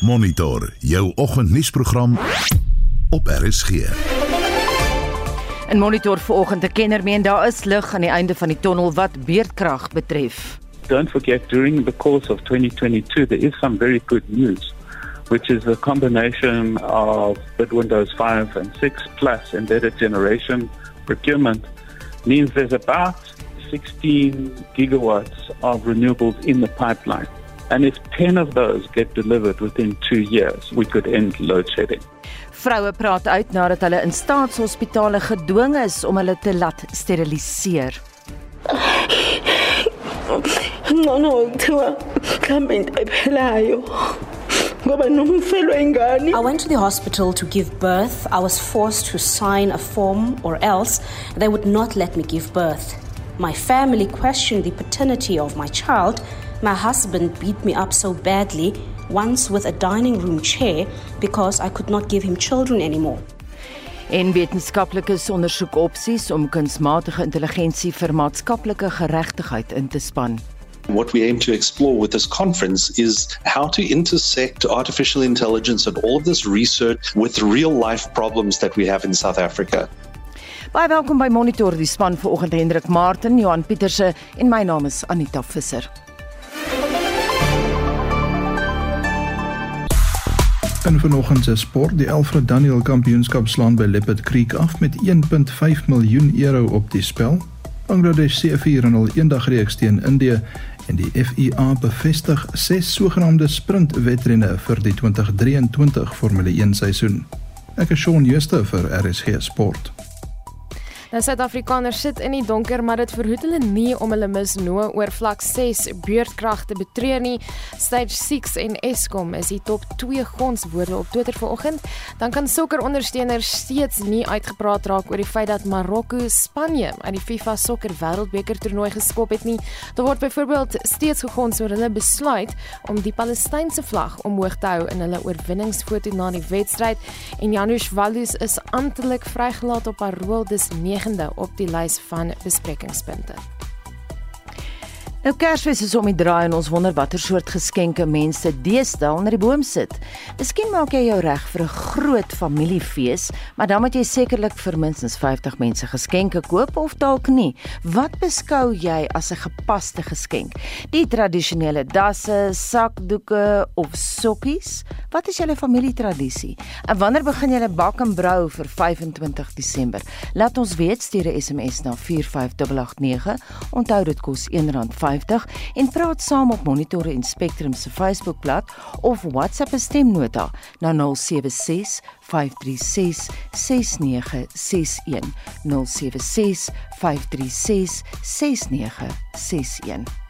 Monitor jou oggendnuusprogram op RSG. In Monitor vanoggend te kenner meen daar is lig aan die einde van die tonnel wat beerdkrag betref. Don't forget during the course of 2022 there is some very good news which is a combination of bid Windows 5 and 6 plus embedded generation procurement means there's about 16 gigawatts of renewables in the pipeline. And if 10 of those get delivered within two years, we could end load shedding. Vroue praat uit nadat hulle in staatshospitale gedwing is om hulle te laat steriliseer. No no kuthiwa mhlambe into ephelayo ngoba nomfelo ingane I went to the hospital to give birth. I was forced to sign a form or else they would not let me give birth. My family questioned the paternity of my child. My husband beat me up so badly, once with a dining room chair, because I could not give him children anymore. En wetenskaplikes ondersoek opsies om kunsmatige intelligensie vir maatskaplike geregtigheid in te span. What we aim to explore with this conference is how to intersect artificial intelligence and all of this research with real life problems that we have in South Africa. Baie welkom by Monitor die span vanoggend Hendrik Martin, Johan Pieterse en my naam is Anita Visser. In vanoggend se sport, die Alfred Daniel Kampioenskap slaan by Leopard Creek af met 1.5 miljoen euro op die spel. Bangladesh se 4-0 eendagreeks teen Indië en die FIA bevestig ses sogenaamde sprintwedrenne vir die 2023 Formule 1 seisoen. Ek is Shaun Schuster vir RSG Sport. Nou Suid-Afrikaners sit in die donker, maar dit verhoed hulle nie om hulle misnoë oor vlak 6 beurtkrag te betreur nie. Stage 6 en Eskom is die top 2 gonswoorde op Twitter vanoggend. Dan kan sokkerondersteuners steeds nie uitgepraat raak oor die feit dat Marokko Spanje uit die FIFA Sokker Wêreldbeker toernooi geskop het nie. Daar word byvoorbeeld steeds gegons oor hulle besluit om die Palestynse vlag omhoog te hou in hulle oorwinningsfoto na die wedstryd en Janusz Waldus is amptelik vrygelaat op parol dis 9 negende op die lys van besprekingspunte. Nou Kersfees is om die draai en ons wonder watter soort geskenke mense deesdae onder die boom sit. Miskien maak jy jou reg vir 'n groot familiefees, maar dan moet jy sekerlik vir minstens 50 mense geskenke koop of dalk nie. Wat beskou jy as 'n gepaste geskenk? Die tradisionele dasse, sakdoeke of sokkies? Wat is julle familietradisie? En wanneer begin julle bak en brou vir 25 Desember? Laat ons weet stuur 'n SMS na 45889. Onthou dit kos R1.50 50 en praat saam op Monitor en Spectrum se Facebookblad of WhatsApp 'n stemnota na 076 536 6961 076 536 6961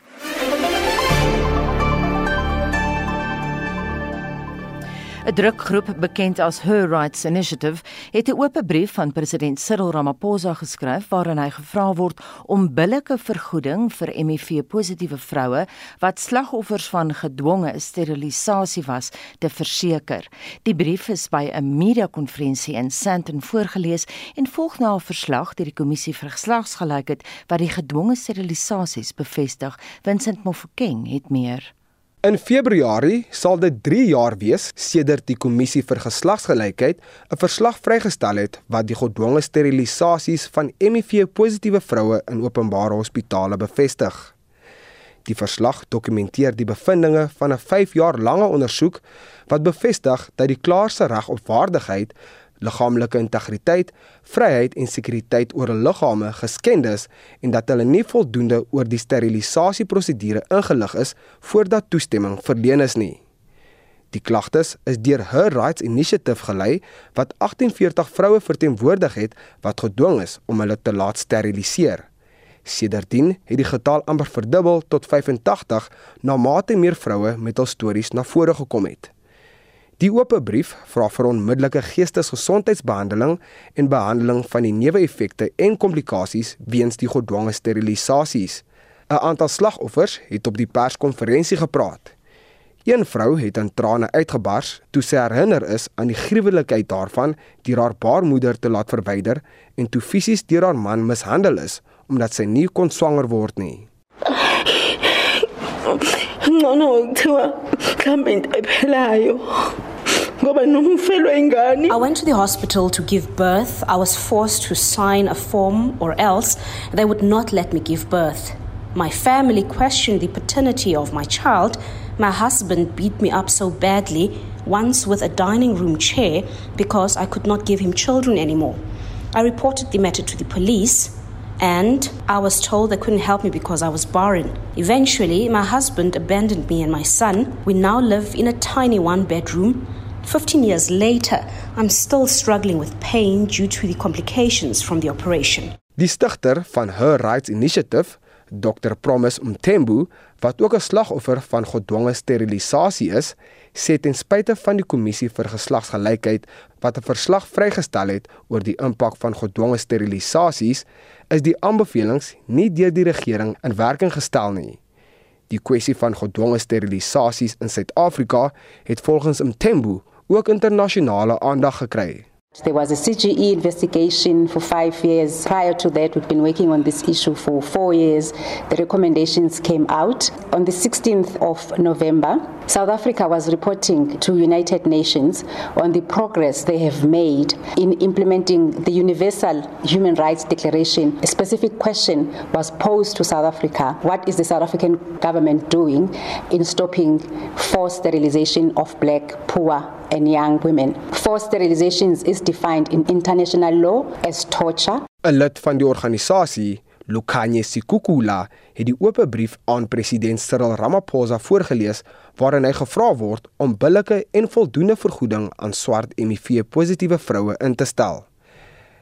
'n Drukgroep bekend as Her Rights Initiative het 'n oop brief van president Cyril Ramaphosa geskryf waarin hy gevra word om billike vergoeding vir HIV-positiewe vroue wat slagoffers van gedwonge sterilisasie was te verseker. Die brief is by 'n media-konferensie in Sandton voorgeles en volg na 'n verslag deur die kommissie vir geslagsgelykheid wat die gedwonge sterilisasies bevestig. Vincent Mofokeng het meer. In Februarie sal dit 3 jaar wees sedert die kommissie vir geslagsgelykheid 'n verslag vrygestel het wat die gedwonge sterilisasies van HIV-positiewe vroue in openbare hospitale bevestig. Die verslag dokumenteer die bevindinge van 'n 5 jaar lange ondersoek wat bevestig dat die klaarste reg op waardigheid liggaamlike integriteit, vryheid en sekuriteit oor hul liggame geskend is en dat hulle nie voldoende oor die sterilisasieprosedure ingelig is voordat toestemming verleen is nie. Die klagtes is deur Her Rights Initiative gelei wat 48 vroue verteenwoordig het wat gedwing is om hulle te laat steriliseer. Sedertdien het die getal amper verdubbel tot 85 na mate meer vroue met hul stories na vore gekom het. Die oop brief vra vir onmiddellike geestesgesondheidsbehandeling en behandeling van die neeweffekte en komplikasies weens die gedwonge sterilisasies. 'n Aantal slagoffers het op die perskonferensie gepraat. Een vrou het in trane uitgebars toe sy herinner is aan die gruwelikheid daarvan deur haar baarmoeder te laat verwyder en toe fisies deur haar man mishandel is omdat sy nie kon swanger word nie. No no, kuthiwa mhlambe into ephelayo I went to the hospital to give birth. I was forced to sign a form or else they would not let me give birth. My family questioned the paternity of my child. My husband beat me up so badly, once with a dining room chair, because I could not give him children anymore. I reported the matter to the police and I was told they couldn't help me because I was barren. Eventually, my husband abandoned me and my son. We now live in a tiny one bedroom. 15 years later, I'm still struggling with pain due to the complications from the operation. Die stigter van Her Rights Initiative, Dr Promise Mthembu, wat ook 'n slagoffer van gedwonge sterilisasie is, sê ten spyte van die kommissie vir geslagsgelykheid wat 'n verslag vrygestel het oor die impak van gedwonge sterilisasies, is die aanbevelings nie deur die regering in werking gestel nie. Die kwessie van gedwonge sterilisasies in Suid-Afrika het volgens Mthembu ook internasionale aandag gekry. There was a CGE investigation for five years. Prior to that, we've been working on this issue for four years. The recommendations came out. On the 16th of November, South Africa was reporting to United Nations on the progress they have made in implementing the Universal Human Rights Declaration. A specific question was posed to South Africa. What is the South African government doing in stopping forced sterilization of black, poor, and young women. Forced sterilizations is defined in international law as torture. 'n Lid van die organisasie, Lukanye Sikukula, het die oop brief aan president Cyril Ramaphosa voorgeles waarin hy gevra word om billike en voldoende vergoeding aan swart HIV-positiewe vroue in te stel.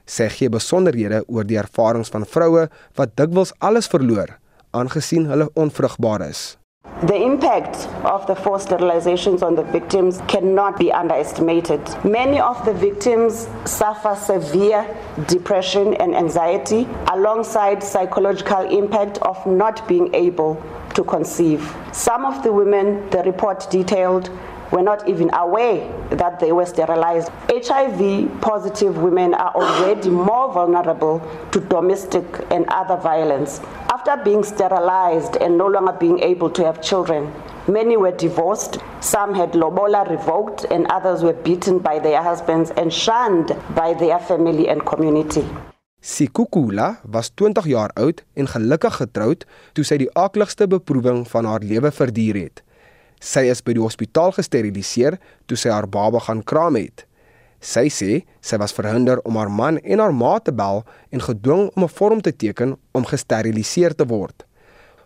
Sy gee besonderhede oor die ervarings van vroue wat dikwels alles verloor aangesien hulle onvrugbaar is. The impact of the forced sterilizations on the victims cannot be underestimated. Many of the victims suffer severe depression and anxiety alongside psychological impact of not being able to conceive. Some of the women the report detailed were not even aware that they were sterilized. HIV positive women are already more vulnerable to domestic and other violence. After being sterilized and no longer being able to have children, many were divorced, some had lobola revoked, and others were beaten by their husbands and shunned by their family and community. Sikukula was 20 jaar oud en gelukkig getroud toe sy die akligste beproewing van haar lewe verduur het. Sy is by die hospitaal gesteriliseer toe sy haar baba gaan kraam het. Sy sê sy was verhinder om haar man en haar ma te bel en gedwing om 'n vorm te teken om gesteriliseer te word.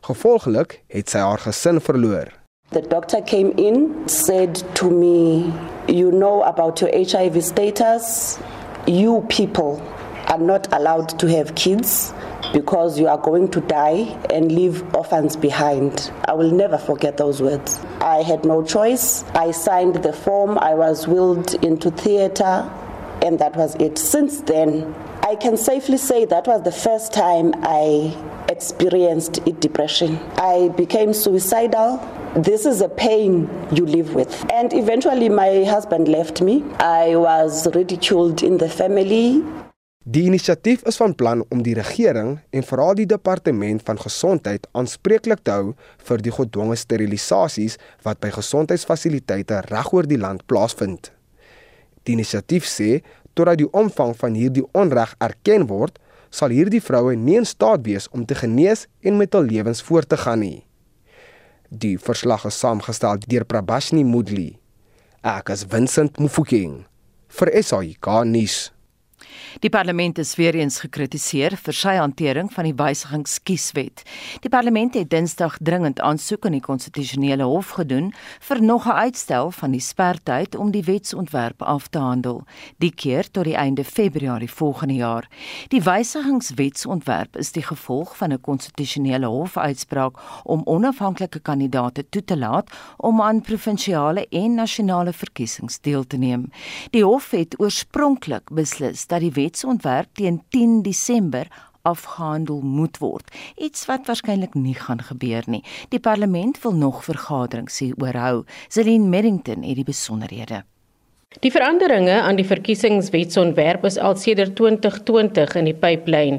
Gevolglik het sy haar gesin verloor. The doctor came in, said to me, You know about your HIV status. You people are not allowed to have kids. Because you are going to die and leave orphans behind. I will never forget those words. I had no choice. I signed the form, I was willed into theatre, and that was it. Since then, I can safely say that was the first time I experienced depression. I became suicidal. This is a pain you live with. And eventually, my husband left me. I was ridiculed in the family. Die inisiatief is van plan om die regering en veral die departement van gesondheid aanspreeklik te hou vir die gedwonge sterilisasies wat by gesondheidsfasiliteite regoor die land plaasvind. Die inisiatief sê totdat die omvang van hierdie onreg erken word, sal hierdie vroue nie in staat wees om te genees en met hul lewens voort te gaan nie. Die verslag is saamgestel deur Prabashni Mudli. Ek is Vincent Mufokeng vir SAK nuus. Die parlement is weer eens gekritiseer vir sy hantering van die wysigingskieswet. Die parlement het Dinsdag dringend aansoek aan die konstitusionele hof gedoen vir nog 'n uitstel van die spertyd om die wetsontwerp af te handel, die keer tot die einde Februarie volgende jaar. Die wysigingswetsontwerp is die gevolg van 'n konstitusionele hofuitspraak om onafhanklike kandidaate toe te laat om aan provinsiale en nasionale verkiesings deel te neem. Die hof het oorspronklik beslis dat die wetsontwerp teen 10 Desember afgehandel moet word. Iets wat waarskynlik nie gaan gebeur nie. Die parlement wil nog vergaderings hieroor hou. Celine Merrington het die besonderhede. Die veranderinge aan die verkiesingswetsontwerp is al sedert 2020 in die pyplyn.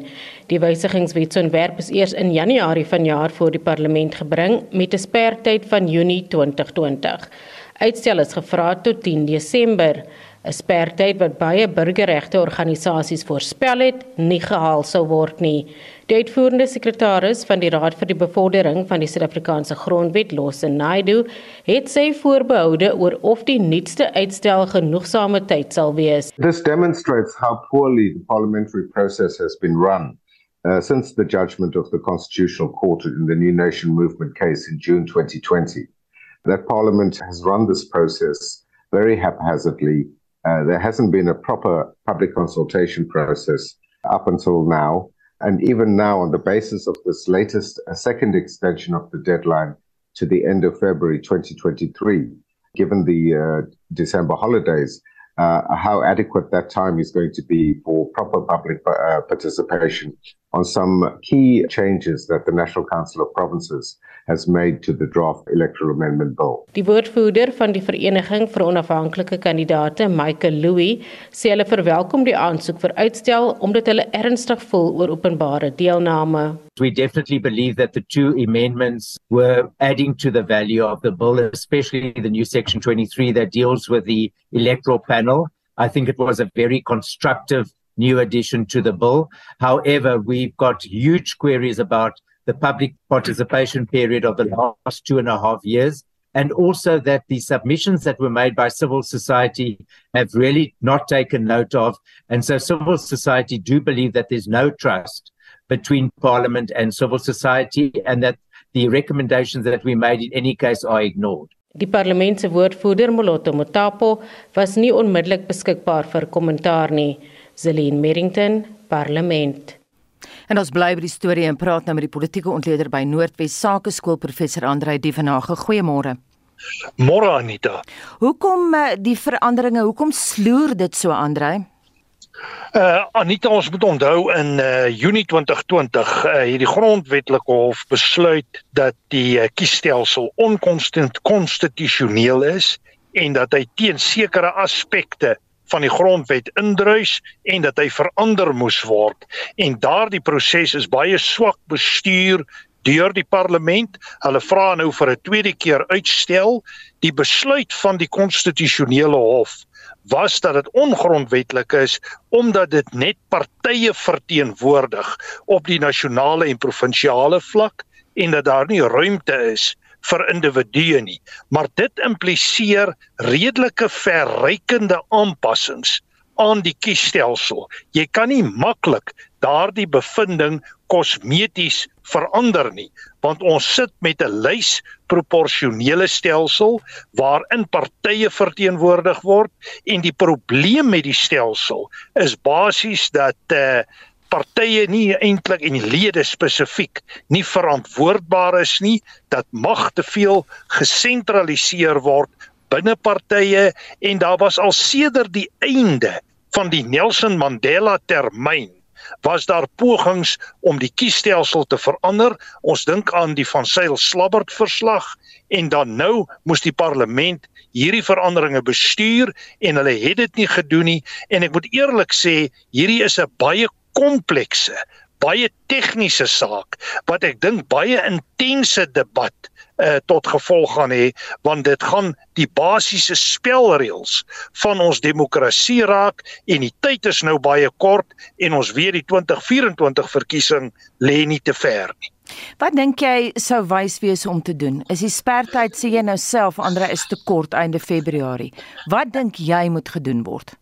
Die wysigingswetsontwerp is eers in Januarie vanjaar voor die parlement gebring met 'n sperdatum van Junie 2020. Uitstel is gevra tot 10 Desember. 'n sperdatum wat baie burgerregte organisasies voorspel het, nie gehaal sou word nie. Die uitvoerende sekretaris van die Raad vir die Bevordering van die Suid-Afrikaanse Grondwet, Lawson Naidoo, het sy voorbehoude oor of die nuutste uitstel genoegsame tyd sal wees. This demonstrates how poorly the parliamentary process has been run. Uh, since the judgment of the Constitutional Court in the New Nation Movement case in June 2020, that Parliament has run this process very haphazardly Uh, there hasn't been a proper public consultation process up until now. And even now, on the basis of this latest uh, second extension of the deadline to the end of February 2023, given the uh, December holidays, uh, how adequate that time is going to be for proper public participation on some key changes that the National Council of Provinces has made to the draft electoral amendment bill. Die woordvoerder van die Vereniging vir Onafhanklike Kandidate, Michael Louis, sê hulle verwelkom die aansoek vir uitstel omdat hulle ernstig voel oor openbare deelname. We definitely believe that the two amendments were adding to the value of the bill, especially the new section 23 that deals with the electoral panel. I think it was a very constructive new addition to the bill. However, we've got huge queries about the public participation period of the last two and a half years. And also that the submissions that were made by civil society have really not taken note of. And so civil society do believe that there's no trust between parliament and civil society and that the recommendations that we made in any case are ignored. Die parlement se woordvoerder Moloto was nie onmiddellik beskikbaar vir kommentaar nie. Zelene Merrington, Parlement. En ons bly by die storie en praat nou met die politieke ontleder by Noordwes Sakeskool professor Andrei Dievenage. Goeiemôre. Môre Anita. Hoekom eh, die veranderinge? Hoekom sloer dit so Andrei? Uh Anita ons moet onthou in uh Junie 2020 uh het die grondwetlike hof besluit dat die uh, kiesstelsel onkonstitusioneel is en dat hy teen sekere aspekte van die grondwet indruis en dat hy verander moes word en daardie proses is baie swak bestuur deur die parlement. Hulle vra nou vir 'n tweede keer uitstel. Die besluit van die konstitusionele hof was dat dit ongrondwetlik is omdat dit net partye verteenwoordig op die nasionale en provinsiale vlak en dat daar nie ruimte is vir individue nie. Maar dit impliseer redelike verrykende aanpassings aan die kiesstelsel. Jy kan nie maklik daardie bevinding kosmeties verander nie want ons sit met 'n lys proporsionele stelsel waarin partye verteenwoordig word en die probleem met die stelsel is basies dat eh uh, partye nie eintlik en lede spesifiek nie verantwoordbaar is nie dat mag te veel gesentraliseer word binne partye en daar was al sedert die einde van die Nelson Mandela termyn was daar pogings om die kiesstelsel te verander. Ons dink aan die van Sail Slabbert verslag en dan nou moes die parlement hierdie veranderinge bestuur en hulle het dit nie gedoen nie en ek moet eerlik sê hierdie is 'n baie komplekse, baie tegniese saak wat ek dink baie intense debat uh, tot gevolg gaan hê want dit gaan die basiese spelreëls van ons demokrasie raak en die tyd is nou baie kort en ons weet die 2024 verkiesing lê nie te ver nie. Wat dink jy sou wys wees om te doen? Is die sperdatum sê jy nou self Andre is te kort einde Februarie. Wat dink jy moet gedoen word?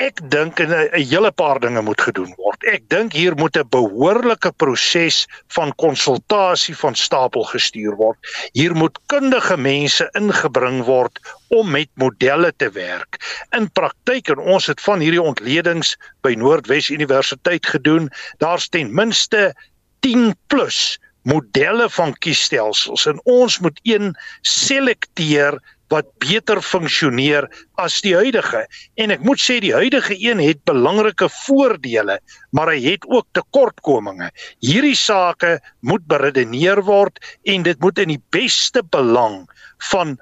Ek dink 'n hele paar dinge moet gedoen word. Ek dink hier moet 'n behoorlike proses van konsultasie van stapel gestuur word. Hier moet kundige mense ingebring word om met modelle te werk. In praktyk en ons het van hierdie ontledings by Noordwes Universiteit gedoen. Daar's ten minste 10 plus modelle van kiesstelsels en ons moet een selekteer wat beter funksioneer as die huidige. En ek moet sê die huidige een het belangrike voordele, maar hy het ook tekortkominge. Hierdie sake moet beredeneer word en dit moet in die beste belang van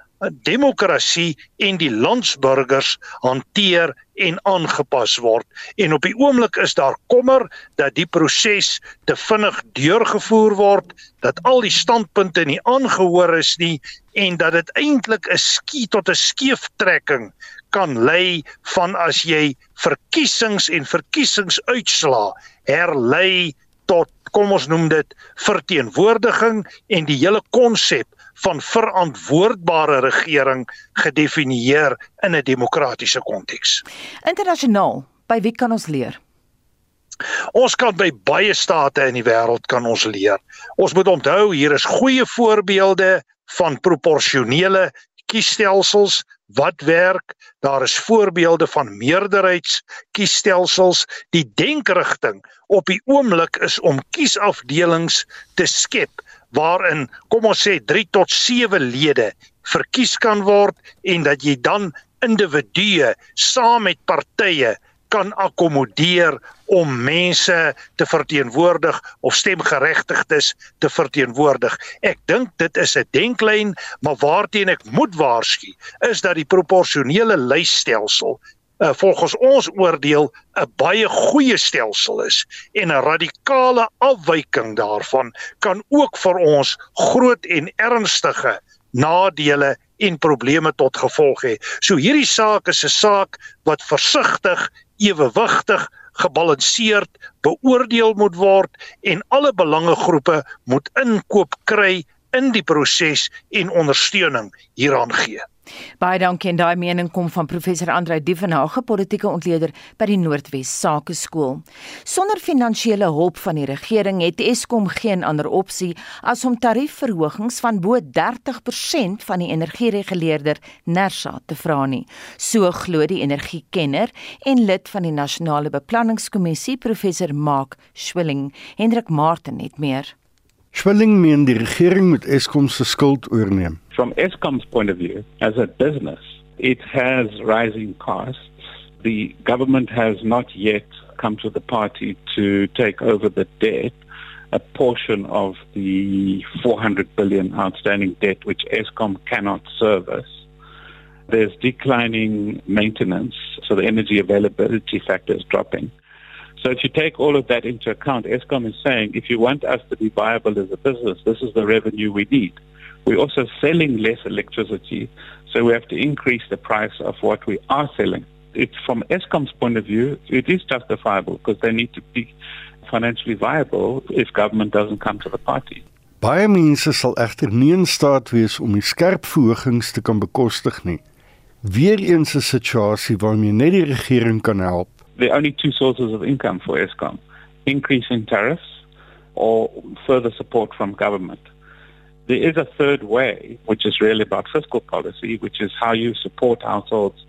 demokrasie en die landsburgers hanteer en aangepas word. En op die oomblik is daar kommer dat die proses te vinnig deurgevoer word, dat al die standpunte nie aangehoor is nie en dat dit eintlik 'n skie tot 'n skeeftrekking kan lei van as jy verkiesings en verkiesingsuitslae herlei tot kom ons noem dit verteenwoordiging en die hele konsep van verantwoordbare regering gedefinieer in 'n demokratiese konteks. Internasionaal, by wie kan ons leer? Ons kan by baie state in die wêreld kan ons leer. Ons moet onthou hier is goeie voorbeelde van proporsionele kiesstelsels wat werk. Daar is voorbeelde van meerderheidskiesstelsels. Die denkrigting op die oomblik is om kiesafdelings te skep waarin kom ons sê 3 tot 7 lede verkies kan word en dat jy dan individue saam met partye kan akkommodeer om mense te verteenwoordig of stemgeregtigdes te verteenwoordig. Ek dink dit is 'n denklyn, maar waarteen ek moet waarsku is dat die proporsionele lysstelsel uh, volgens ons oordeel 'n baie goeie stelsel is en 'n radikale afwyking daarvan kan ook vir ons groot en ernstige nadele en probleme tot gevolg hê. So hierdie saak is 'n saak wat versigtig, ewewigtig, gebalanseerd beoordeel moet word en alle belangegroepe moet inkoop kry in die proses en ondersteuning hieraan gee. Baie dankie en daai mening kom van professor Andrei Dievenage, politieke ontleder by die Noordwes Sakeskool. Sonder finansiële hulp van die regering het Eskom geen ander opsie as om tariefverhogings van bo 30% van die energiereguleerder Nersa te vra nie. So glo die energiekenner en lid van die Nasionale Beplanningskommissie professor Mark Schwilling. Hendrik Martin het meer. Schwilling meen die regering moet Eskom se skuld oorneem. From Eskom's point of view, as a business, it has rising costs. The government has not yet come to the party to take over the debt, a portion of the 400 billion outstanding debt which Eskom cannot service. There's declining maintenance, so the energy availability factor is dropping. So if you take all of that into account, ESCOM is saying if you want us to be viable as a business, this is the revenue we need. We're also selling less electricity, so we have to increase the price of what we are selling. It's from ESCOM's point of view, it is justifiable because they need to be financially viable if government doesn't come to the party. Baie mense sal egter nie in staat wees om die skerp verhogings te kan bekostig nie. Weereens 'n situasie waarmee net die regering kan help. There are only two sources of income for Eskom: increasing tariffs or further support from government. There is a third way, which is really about fiscal policy, which is how you support households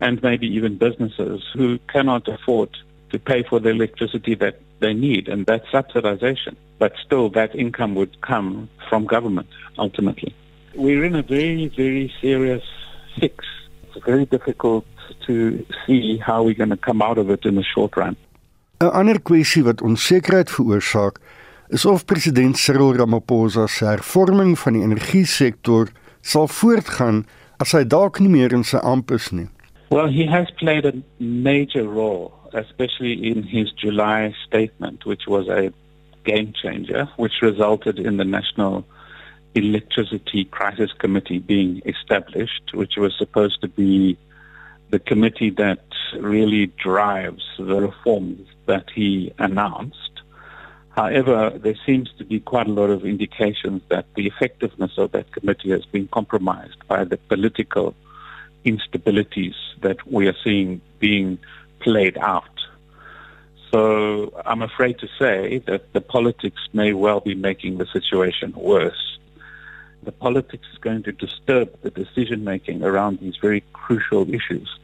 and maybe even businesses who cannot afford to pay for the electricity that they need, and that's subsidization. But still, that income would come from government ultimately. We're in a very, very serious fix. It's very difficult to see how we're going to come out of it in the short run. 'n Ander kwessie wat onsekerheid veroorsaak, is of president Cyril Ramaphosa se hervorming van die energiesektor sal voortgaan as hy dalk nie meer in sy amp is nie. Well, he has played a major role, especially in his July statement, which was a game changer, which resulted in the National Electricity Crisis Committee being established, which was supposed to be the committee that really drives the reforms that he announced. However, there seems to be quite a lot of indications that the effectiveness of that committee has been compromised by the political instabilities that we are seeing being played out. So I'm afraid to say that the politics may well be making the situation worse. The politics is going to disturb the decision making around these very crucial issues,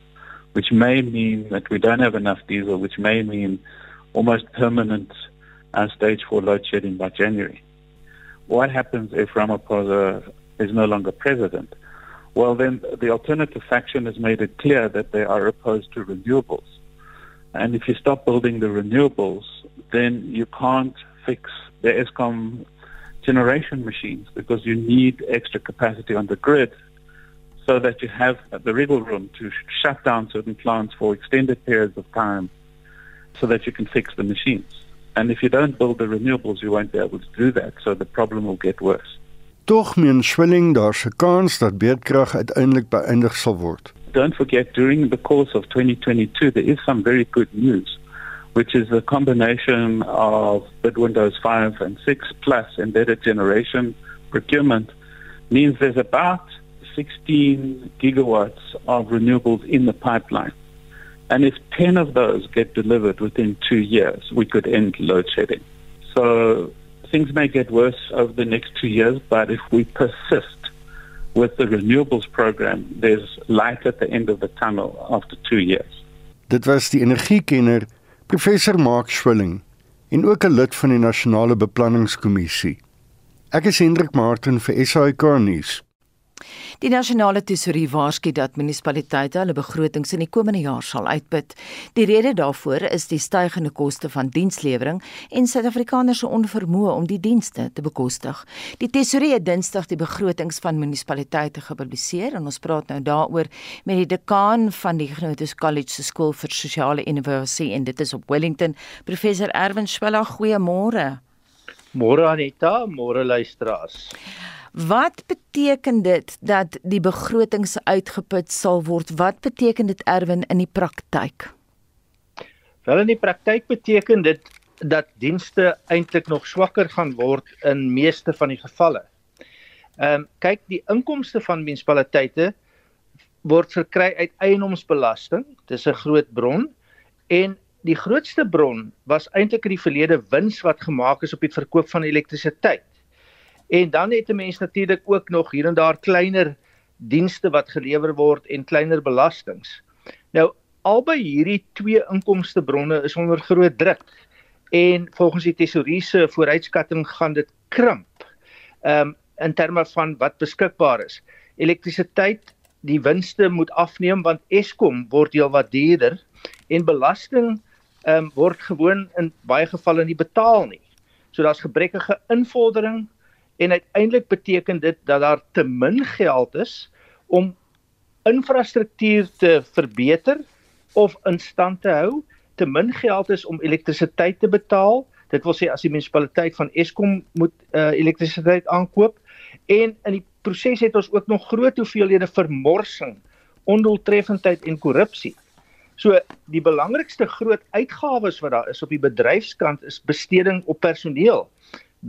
which may mean that we don't have enough diesel, which may mean almost permanent uh, stage four load shedding by January. What happens if Ramaphosa is no longer president? Well, then the alternative faction has made it clear that they are opposed to renewables. And if you stop building the renewables, then you can't fix the ESCOM generation machines because you need extra capacity on the grid so that you have the wriggle room to shut down certain plants for extended periods of time so that you can fix the machines. And if you don't build the renewables, you won't be able to do that. So the problem will get worse. Tog meen Swilling daar's 'n kans dat beerdkrag uiteindelik beëindig sal word. Don't forget during the course of 2022 there is some very good news which is a combination of bid windows 5 and 6 plus embedded generation procurement means there's about 16 gigawatts of renewables in the pipeline. And if 10 of those get delivered within two years, we could end load shedding. So things may get worse over the next two years, but if we persist with the renewables program, there's light at the end of the tunnel after two years. Dit was die energiekenner professor Mark Swilling en ook 'n lid van die nasionale beplanningskommissie. Ek is Hendrik Martin vir SAK nuus. Die nasionale tesourie waarsku dat munisipaliteite hulle begrotings in die komende jaar sal uitput. Die rede daarvoor is die stygende koste van dienslewering en Suid-Afrikaners se onvermoë om die dienste te bekostig. Die tesourie het Dinsdag die begrotings van munisipaliteite gepubliseer en ons praat nou daaroor met die dekaan van die Genotus College se skool vir sosiale innovasie en dit is op Wellington, professor Erwin Schwella. Goeiemôre. Môre Anita, môre luisteraars. Wat beteken dit dat die begrotings uitgeput sal word? Wat beteken dit Erwin in die praktyk? Wel in die praktyk beteken dit dat dienste eintlik nog swakker gaan word in meeste van die gevalle. Ehm um, kyk, die inkomste van munisipaliteite word verkry uit eienoomsbelasting. Dis 'n groot bron en die grootste bron was eintlik in die verlede wins wat gemaak is op die verkoop van elektrisiteit. En dan het 'n mens natuurlik ook nog hier en daar kleiner dienste wat gelewer word en kleiner belastings. Nou albei hierdie twee inkomstebronne is onder groot druk en volgens die tesourie se vooruitskatting gaan dit krimp. Ehm um, in terme van wat beskikbaar is. Elektrisiteit, die winste moet afneem want Eskom word heelwat duurder en belasting ehm um, word gewoon in baie gevalle nie betaal nie. So daar's gebrekkige invordering en uiteindelik beteken dit dat daar te min geld is om infrastruktuur te verbeter of in stand te hou, te min geld is om elektrisiteit te betaal. Dit wil sê as die munisipaliteit van Eskom moet uh, elektrisiteit aankoop en in die proses het ons ook nog groot hoeveelhede vermorsing, ondoeltreffendheid en korrupsie. So die belangrikste groot uitgawes wat daar is op die bedryfskant is besteding op personeel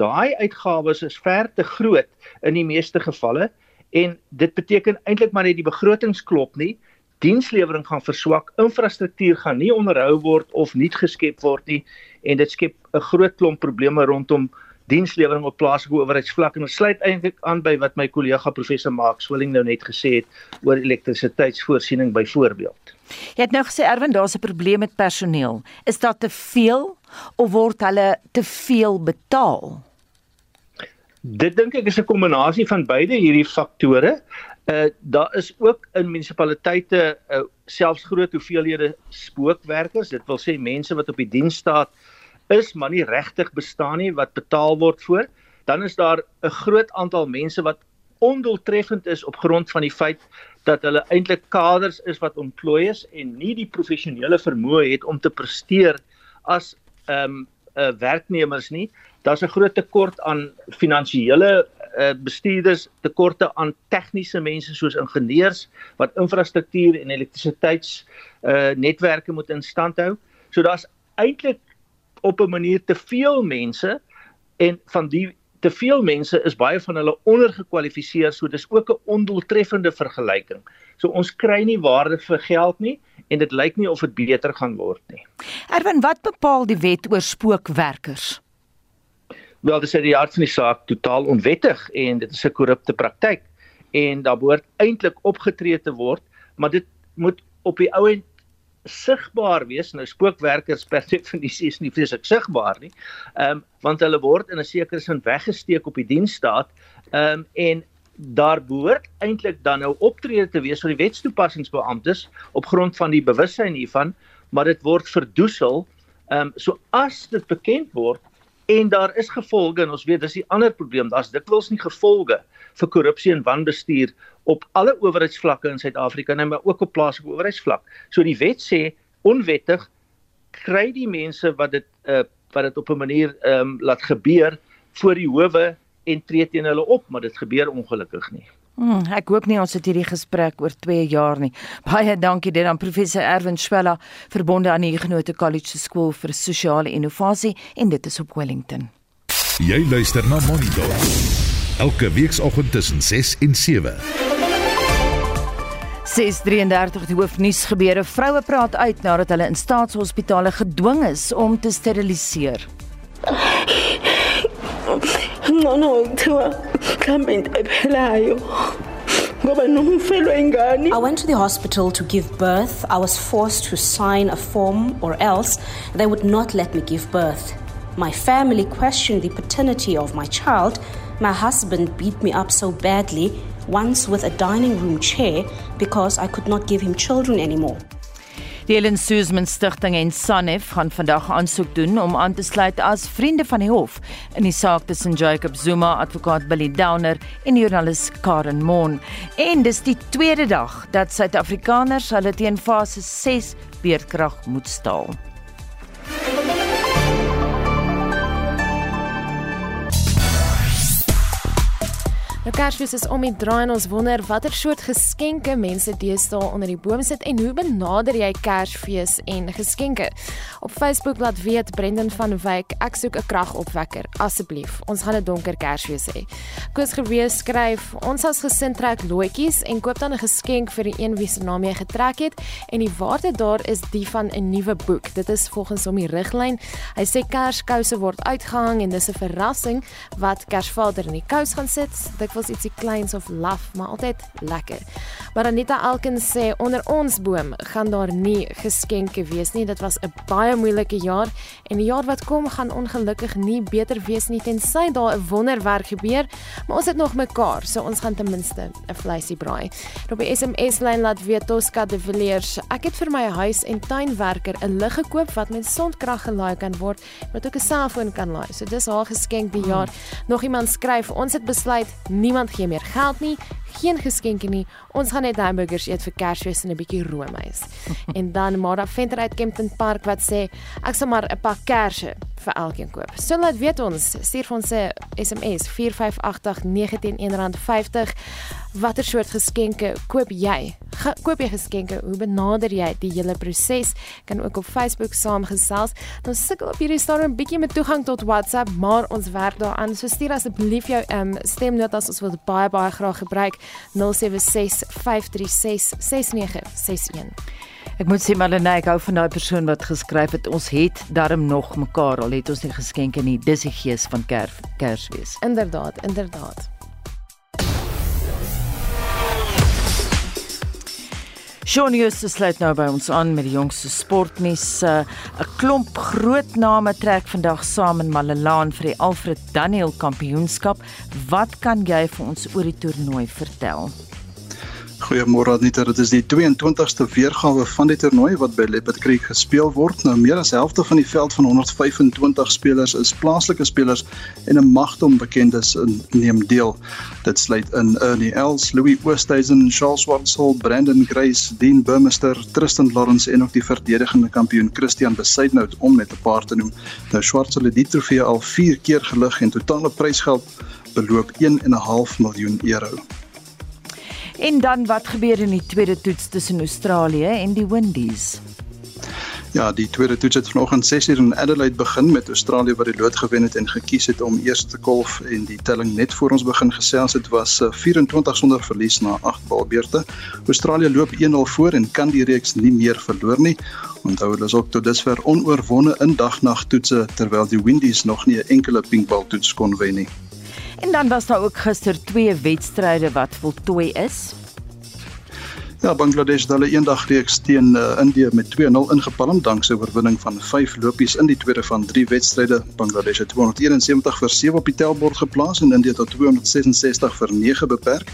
daai uitgawes is ver te groot in die meeste gevalle en dit beteken eintlik maar net die begrotings klop nie dienslewering gaan verswak infrastruktuur gaan nie onderhou word of nie geskep word nie en dit skep 'n groot klomp probleme rondom dienslewering op plaaslike owerheidsvlak en dit sluit eintlik aan by wat my kollega professor Mark Swilling nou net gesê het oor elektrisiteitsvoorsiening byvoorbeeld. Jy het nou gesê Erwin daar's 'n probleem met personeel. Is daar te veel of word hulle te veel betaal? Dit dink ek is 'n kombinasie van beide hierdie faktore. Uh daar is ook in munisipaliteite uh, selfs groot hoeveelhede spookwerkers. Dit wil sê mense wat op die diens staat is maar nie regtig bestaan nie wat betaal word voor. Dan is daar 'n groot aantal mense wat ondoeltreffend is op grond van die feit dat hulle eintlik kaders is wat ontplooi is en nie die professionele vermoë het om te presteer as ehm um, uh, werknemers nie daar's 'n groot tekort aan finansiële uh, bestuurders, tekorte aan tegniese mense soos ingenieurs wat infrastruktuur en elektrisiteits uh, netwerke moet in stand hou. So daar's eintlik op 'n manier te veel mense en van die te veel mense is baie van hulle ondergekwalifiseer, so dis ook 'n ondoeltreffende vergelyking. So ons kry nie waarde vir geld nie en dit lyk nie of dit beter gaan word nie. Erwin, wat bepaal die wet oor spookwerkers? wel dis uit die hart van die saak totaal onwettig en dit is 'n korrupte praktyk en daar behoort eintlik opgetree te word maar dit moet op die ou end sigbaar wees nou spookwerkers per definisie is nie vreeslik sigbaar nie ehm um, want hulle word in 'n sekere sin weggesteek op die diensstaat ehm um, en daar behoort eintlik dan nou optrede te wees van die wetstoepassingsbeamptes op grond van die bewussyn hiervan maar dit word verdoesel ehm um, so as dit bekend word en daar is gevolge en ons weet dis die ander probleem daar's dikwels nie gevolge vir korrupsie en wanbestuur op alle owerheidsvlakke in Suid-Afrika en maar ook op plaaslike owerheidsvlak. So die wet sê onwettig kry die mense wat dit uh wat dit op 'n manier ehm um, laat gebeur voor die howe en tree teen hulle op, maar dit gebeur ongelukkig nie. Hmm, ek hoop nie ons het hierdie gesprek oor 2 jaar nie. Baie dankie dit aan professor Erwin Schwella verbonde aan die Huguenot College se skool vir sosiale innovasie en dit is op Wellington. Jy luister na Monitor. Elke weekoggend tussen 6 en 7. 633 die hoofnuus gebeure. Vroue praat uit nadat hulle in staatshospitale gedwing is om te steriliseer. Ngcono kuthiwa mhlambe into ephelayo I went to the hospital to give birth. I was forced to sign a form or else they would not let me give birth. My family questioned the paternity of my child. My husband beat me up so badly, once with a dining room chair, because I could not give him children anymore. Die Helen Suzman Stichting en Sanef gaan vandag aansoek doen om aan te sluit as vriende van die hof in die saak tussen Jacob Zuma, advokaat Billy Downer en joernalis Karen Moon. En dis die tweede dag dat Suid-Afrikaners hulle teen fase 6 beerdkrag moet staal. Nou Kersfees is om die draai en ons wonder watter soort geskenke mense deesdae onder die boom sit en hoe benader jy Kersfees en geskenke? Op Facebook laat weet Brendan van Wyk, ek soek 'n kragopwekker asseblief. Ons gaan 'n donker Kersfees hê. Koos gewees skryf, ons as gesin trek loetjies en koop dan 'n geskenk vir die een wie se naam jy getrek het en die waarde daar is die van 'n nuwe boek. Dit is volgens hom die riglyn. Hy sê Kerskouse word uitgehang en dis 'n verrassing wat Kersvader in die kous gaan sit. Dit was ietsie kleins of laf, maar altyd lekker. Maar Anita Elkins sê onder ons boom gaan daar nie geskenke wees nie. Dit was 'n baie moeilike jaar en die jaar wat kom gaan ongelukkig nie beter wees nie tensy daar 'n wonderwerk gebeur, maar ons het nog mekaar, so ons gaan ten minste 'n vleisie braai. Op die SMS lyn laat weet Tosca de Villiers, ek het vir my huis en tuinwerker 'n lig gekoop wat met sonkrag gelaai kan word, wat ook 'n selfoon kan laai. So dis haar geskenk die jaar. Nog iemand skryf, ons het besluit niemand gee meer geld nie, geen geskenke nie. Ons gaan net hamburgers eet vir Kersfees en 'n bietjie roomys. en dan Mara Venter uit Kempton Park wat sê ek sal maar 'n pak kersse vir elkeen koop. So laat weet ons, stuur vir ons 'n SMS 4589101 R50. Watter soort geskenke koop jy? Ge koop jy geskenke? Hoe benader jy die hele proses? Kan ook op Facebook saamgesels. Ons sukkel op hierdie stadium 'n bietjie met toegang tot WhatsApp, maar ons werk daaraan. So stuur asseblief jou um, stemnotas, ons wil dit baie baie graag gebruik. 0765366961. Ek moet sê Marlene, ek hou van daai persoon wat geskryf het ons het darm nog mekaar al het ons nie geskenke nie. Dis die gees van Kers Kersfees. Inderdaad, inderdaad. Shaun Justus sluit nou by ons aan met die jongste sportnuus. Uh, 'n Klomp groot name trek vandag saam in Malelaan vir die Alfred Daniel Kampioenskap. Wat kan jy vir ons oor die toernooi vertel? Goeiemôre Anita, dit is die 22ste weergawe van die toernooi wat by Leopard Creek gespeel word. Nou meer as helfte van die veld van 125 spelers is plaaslike spelers en 'n magdom bekendes neem deel. Dit sluit in Ernie Els, Louis Oosthuizen, Charles Swartsel, Brandon Grace, Dean Burmester, Tristan Lawrence en ook die verdedigende kampioen Christian Besuidnout om net 'n paar te noem. Nou Swartsel het die trofee al 4 keer gelig en totale prysgeld beloop 1.5 miljoen euro. En dan wat gebeur in die tweede toets tussen Australië en die Windies? Ja, die tweede toets het vanoggend 6:00 in Adelaide begin met Australië wat die lood gewen het en gekies het om eers te kolf en die telling net voor ons begin gesels het was 24 eh, sonder verlies na 8 balbeurte. Australië loop 1-0 voor en kan die reeks nie meer verloor nie. Onthou hulle is ook tot dusver onoorwonde in dagnag toetse terwyl die Windies nog nie 'n enkele pinkbal toets kon wen nie. En dan was daar ook gister twee wedstryde wat voltooi is. Ja, Bangladesh het hulle eendag reeks teen uh, Indië met 2-0 ingepalm danksy oorwinning van 5 lopies in die tweede van 3 wedstryde. Bangladesh het 271 vir 7 op die tellbord geplaas en Indië tot 266 vir 9 beperk.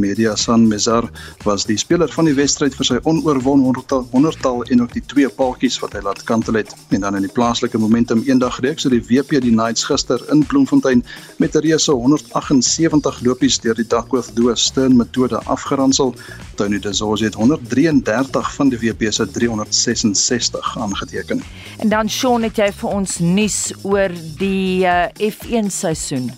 Media San Mezar was die speler van die wedstryd vir sy onoorwon 100tal 100tal en ook die twee paadjies wat hy laat kantel het. En dan in die plaaslike momentum eendag reeks het die WP die Knights gister in Bloemfontein met 'n reuse 178 lopies deur die Duckworth Doos Stern metode afgeransel. Tony De Zorzi het 133 van die WP se 366 aangeteken. En dan Sean het jy vir ons nuus oor die uh, F1 seisoen.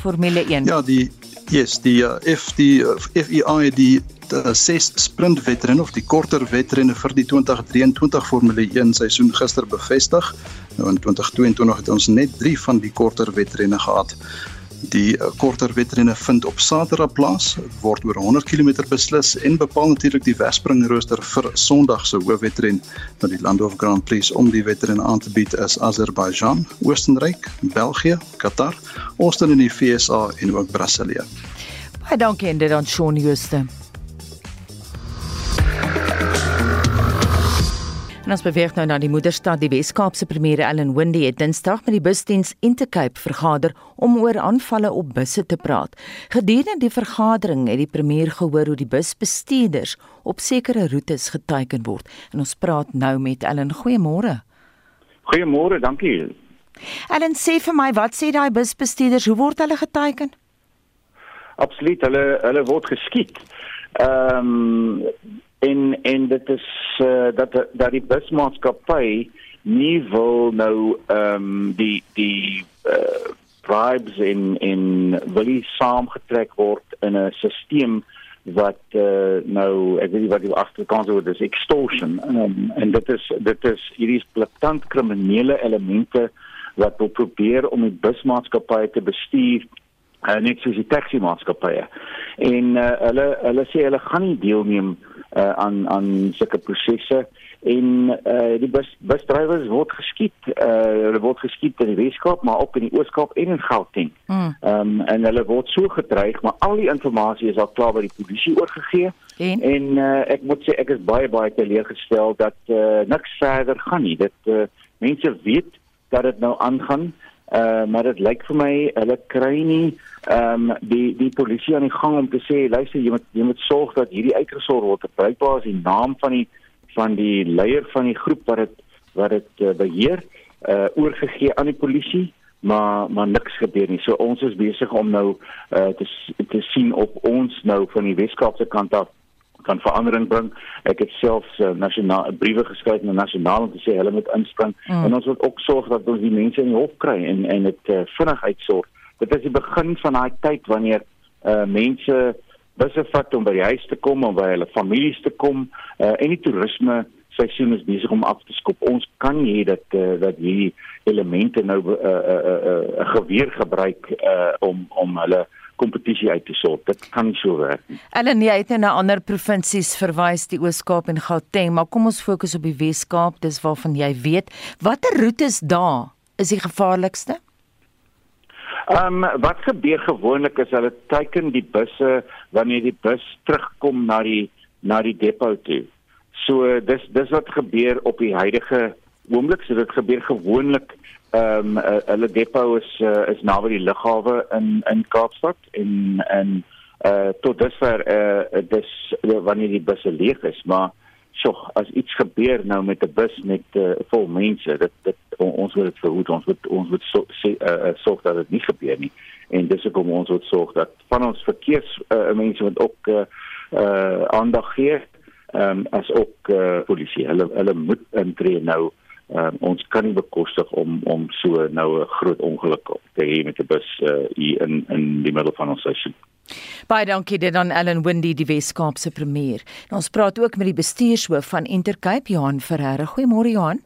Formule 1. Ja, die yes, die uh, F die uh, FEI die uh, ses sprint wedrenne of die korter wedrenne vir die 2023 Formule 1 seisoen gister bevestig. Nou in 2022 het ons net 3 van die korter wedrenne gehad. Die uh, korter wedrenne vind op Saterdag plaas, word oor 100 km beslis en bepaal natuurlik die wegspringrooster vir Sondag se hoofwedren. Nou die Landhof Grand Prix om die wedren aan te bied is Azerbaijan, Oostenryk, België, Qatar, Austin in die VSA en ook Brasilië. Baie dankie en dit aan Shaun Jooste. En ons beweeg nou na die moederstad. Die Wes-Kaapse premier Ellen Wendy het Dinsdag met die busdiens Intercape vergader om oor aanvalle op busse te praat. Gedurende die vergadering het die premier gehoor hoe die busbestuurders op sekere roetes geteken word. En ons praat nou met Ellen. Goeiemôre. Goeiemôre, dankie. Ellen sê vir my, wat sê daai busbestuurders? Hoe word hulle geteken? Absoluut, hulle hulle word geskiet. Ehm um, en en dit is uh, dat dat die busmaatskappy nie wil nou ehm um, die die uh, bribes in in wil nie saamgetrek word in 'n stelsel wat uh, nou ek weet nie wat die agterkant word is extortion. Um, en dit is dit is hierdie platant kriminele elemente wat wil probeer om die busmaatskappye te bestuur uh, net soos die taxi maatskappye en uh, hulle hulle sê hulle gaan nie deelneem uh, aan aan sulke prosesse en uh, die bus busdrywers word geskiet uh, hulle word geskiet in die Weskaap maar ook in die Ooskaap en in Gauteng. Mm. Um, en hulle word so gedreig maar al die inligting is al klaar by die polisie oorgegee en, en uh, ek moet sê ek is baie baie teleurgestel dat uh, niks verder gaan nie. Dit uh, mense weet dat dit nou aangaan. Uh maar dit lyk vir my hulle kry nie ehm um, die die polisie aan die gang om te sê luister jy moet jy moet sorg dat hierdie uitgesorg word. Bruikbaar is die naam van die van die leier van die groep wat dit wat dit uh, beheer uh oorgegee aan die polisie maar maar niks gebeur nie. So ons is besig om nou uh te te sien op ons nou van die Weskaapse kant af kan verandering bring. Ek het self uh, nasionaal briewe geskryf na nasionaal om te sê hulle moet inspring mm. en ons moet ook sorg dat ons die mense in die hof kry en en dit uh, vinnig uitsorg. Dit is die begin van daai tyd wanneer uh, mense busse vat om by die huis te kom om by hulle families te kom uh, en die toerisme seisoen is besig om af te skop. Ons kan nie hê dat uh, dat hierdie elemente nou 'n uh, uh, uh, uh, uh, geweer gebruik uh, om om hulle kompetisie uit te sorg. Dit kan nie so werk nie. Ellen, jy het nou na ander provinsies verwys, die Oos-Kaap en Gauteng, maar kom ons fokus op die Wes-Kaap, dis waarvan jy weet. Watter roetes daar is die gevaarlikste? Ehm um, wat gebeur gewoonlik is hulle teiken die busse wanneer die bus terugkom na die na die depo toe. So dis dis wat gebeur op die huidige oomblik, so dit gebeur gewoonlik ehm um, uh, hulle depo is uh, is naby die lughawe in in Kaapstad en en uh tot dusver uh dis uh, wanneer die busse leeg is maar so as iets gebeur nou met 'n bus met uh, vol mense dit dit on, ons moet dit verhoed ons moet ons moet so sê uh, sorg dat dit nie gebeur nie. En dis ook om ons moet sorg dat van ons verkeers uh, mense wat ook uh, uh aandag gee ehm um, as ook uh, polisie. Hulle hulle moet intree nou Um, ons kan nie bekostig om om so nou 'n groot ongeluk te hê met 'n bus uh, hier in in die middel van ons seisoen. Baie dankie dit aan Ellen Windy die Weskaapse premier. Nou, ons praat ook met die bestuurshoof van Intercape Johan Ferreira. Goeiemôre Johan.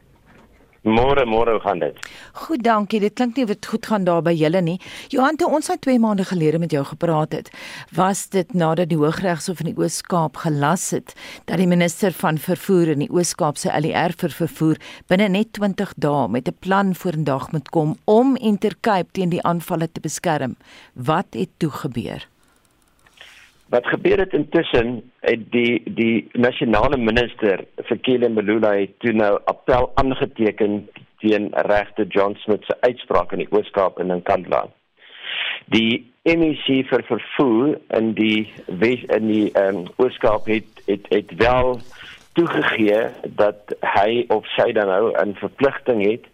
Môre, môre gaan dit. Goed, dankie. Dit klink nie wat goed gaan daar by julle nie. Johan, toe ons al 2 maande gelede met jou gepraat het, was dit nadat die Hooggeregshof in die Oos-Kaap gelas het dat die minister van vervoer in die Oos-Kaap se ALR vir vervoer binne net 20 dae met 'n plan vorendag moet kom om Intercape teen die aanvalle te beskerm. Wat het toe gebeur? Wat gebeur het intussen het die die nasionale minister Fikile Mbalula het toe nou appel aangeteken teen regter John Smith se uitspraak in die Oos-Kaap en in Kandla. Die MEC vir vervoer in die Wes in die um, Ooskaap het het het wel toegegee dat hy of sy dan nou 'n verpligting het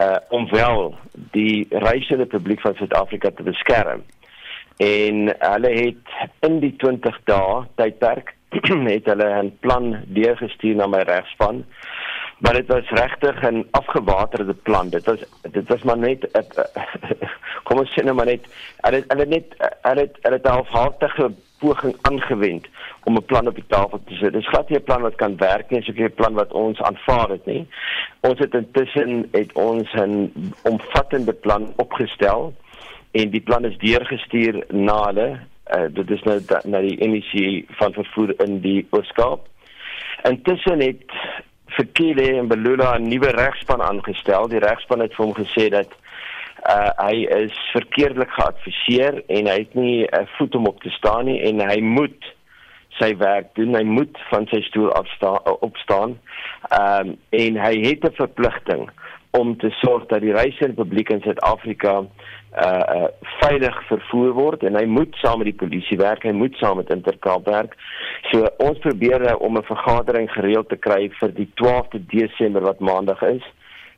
uh om wel die reisende publiek van Suid-Afrika te beskerm. En hulle het in die 20 dae tydperk het hulle 'n plan deurgestuur na my regspan maar dit was regtig 'n afgewaterde plan. Dit was dit was maar net kom ons sê nou maar net hulle hulle net hulle het hulle het 'n halfhartige poging aangewend om 'n plan op die tafel te sit. Dit is glad nie 'n plan wat kan werk nie, soos 'n plan wat ons aanvaar het nie. Ons het intussen het ons 'n omvattende plan opgestel en die plan is deurgestuur na hulle. Uh, dit is nou na die MEC van vervoer in die Ooskaap. Intussen het Fikile en Belula 'n nuwe regspan aangestel. Die regspan het vir hom gesê dat uh, hy is verkeerdelik geadviseer en hy het nie 'n uh, voet om op te staan nie en hy moet sy werk doen. Hy moet van sy stoel afstaan opstaan. Ehm um, en hy het 'n verpligting om te sorg dat die reisende publiek in Suid-Afrika uh uh veilig vervoer word en hy moet saam met die polisie werk, hy moet saam met Intercape werk. So ons probeer nou om 'n vergadering gereël te kry vir die 12de Desember wat maandag is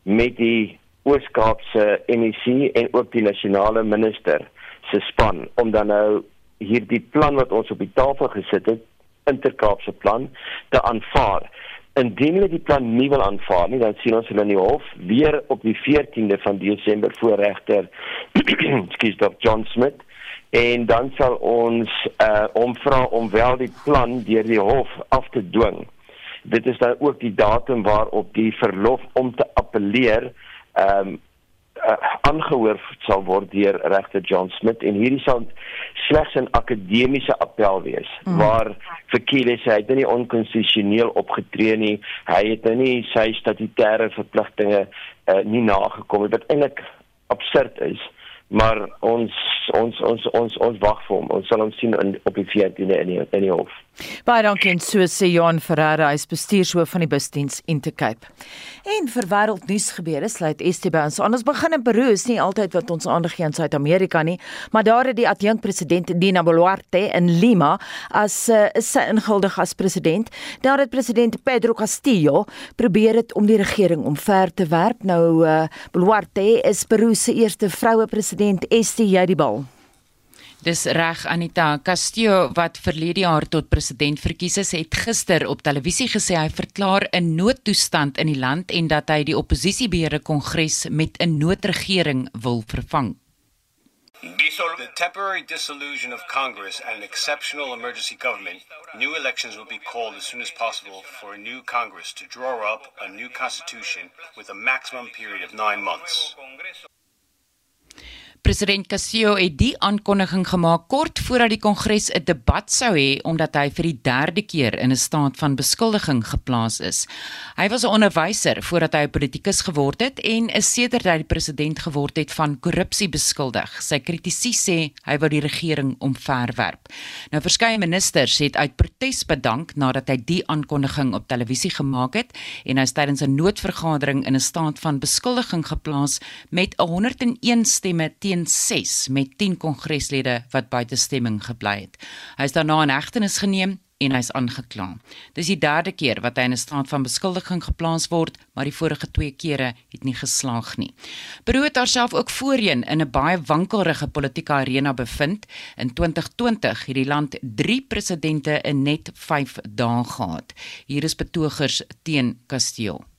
met die Oos-Kaapse MEC en ook die nasionale minister se span om dan nou hierdie plan wat ons op die tafel gesit het, Intercape plan, te aanvaar indien hulle die plan nie wil aanvaar nie, dan sien ons hulle in die hof weer op die 14de van Desember voor regter Skielik Dr. John Smith en dan sal ons uh om vra om wel die plan deur die hof af te dwing. Dit is dan ook die datum waarop die verlof om te appeleer ehm um, uh, aangehoor sal word deur regter John Smith en hierdie sal slegs 'n akademiese appel wees mm. waar Fikile sê hy het nie onkonstitusioneel opgetree nie. Hy het nou nie sy statutêre verpligtinge uh, nie nagekom wat eintlik absurd is. Maar ons ons ons ons ons wag vir hom. Ons sal hom sien in, op die 14de in die, in die hof Baie dankie en so sê Johan Ferreira, hy is bestuurshoof van die busdiens Intercape. En vir wêreldnuus gebeure sluit ST by ons aan. Ons begin in Peru, is nie altyd wat ons aandag gee aan Suid-Amerika nie, maar daar het die adjunkt president Dina Boluarte in Lima as uh, is sy inguldig as president. Daar het president Pedro Castillo probeer het om die regering omver te werp. Nou uh, Boluarte is Peru se eerste vroue president. ST jy die bal. Dis reg Anita Castillo wat verlede jaar tot president verkies is, het gister op televisie gesê hy verklaar 'n noodtoestand in die land en dat hy die oppositiebeheerde kongres met 'n noodregering wil vervang. The temporary dissolution of Congress and an exceptional emergency government, new elections will be called as soon as possible for a new Congress to draw up a new constitution with a maximum period of nine months. President Casio het die aankondiging gemaak kort voordat die Kongres 'n debat sou hê omdat hy vir die derde keer in 'n staat van beskuldiging geplaas is. Hy was 'n onderwyser voordat hy 'n politikus geword het en is sedert hy die president geword het van korrupsie beskuldig. Sy kritici sê hy wou die regering omverwerp. Nou verskeie ministers het uit protes bedank nadat hy die aankondiging op televisie gemaak het en hy is tydens 'n noodvergadering in 'n staat van beskuldiging geplaas met 101 stemme teen 6 met 10 kongreslede wat buite stemming gebly het. Hy is daarna in hegtenis geneem en hy's aangekla. Dis die derde keer wat hy in 'n staat van beskuldiging geplaas word, maar die vorige twee kere het nie geslaag nie. Het haarself ook voorheen in 'n baie wankelrige politieke arena bevind. In 2020 het die land 3 presidente in net 5 dae gehad. Hier is betogers teen Castillo.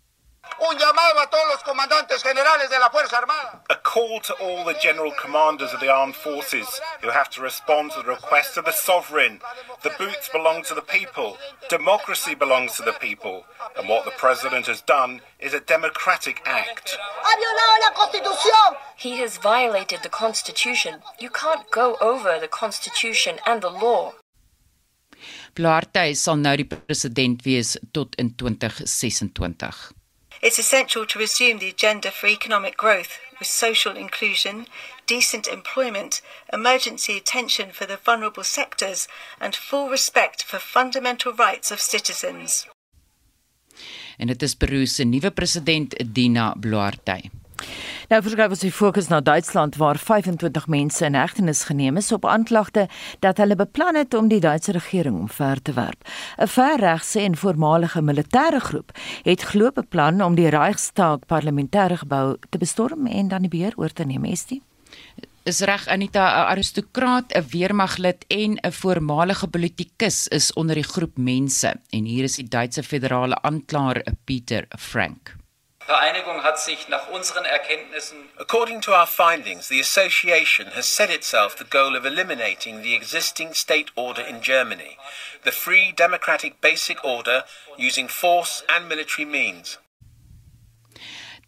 Un llamado a todos los comandantes generales de la Fuerza Armada. A call to all the general commanders of the armed forces who have to respond to the request of the sovereign. The boots belong to the people. Democracy belongs to the people. And what the president has done is a democratic act. He has violated the constitution. You can't go over the constitution and the law. Bluarte sal nou die president wees tot in 2026. It's essential to resume the agenda for economic growth with social inclusion, decent employment, emergency attention for the vulnerable sectors, and full respect for fundamental rights of citizens. En dit is Peru president Dina Boluarte. Nou verskuif ons die fokus na Duitsland waar 25 mense in hegtenis geneem is op aanklagte dat hulle beplan het om die Duitse regering omver te werp. 'n Verregse en voormalige militêre groep het glo beplan om die Reichstag parlementêre gebou te bestorm en dan die beheer oor te neem, Estie is reg Anita 'n aristokraat, 'n weermaglid en 'n voormalige politikus is onder die groep mense en hier is die Duitse federale aanklaer Peter Frank. Vereinigung hat sich nach unseren Erkenntnissen According to our findings, the association has set itself the goal of eliminating the existing state order in Germany, the free democratic basic order using force and military means.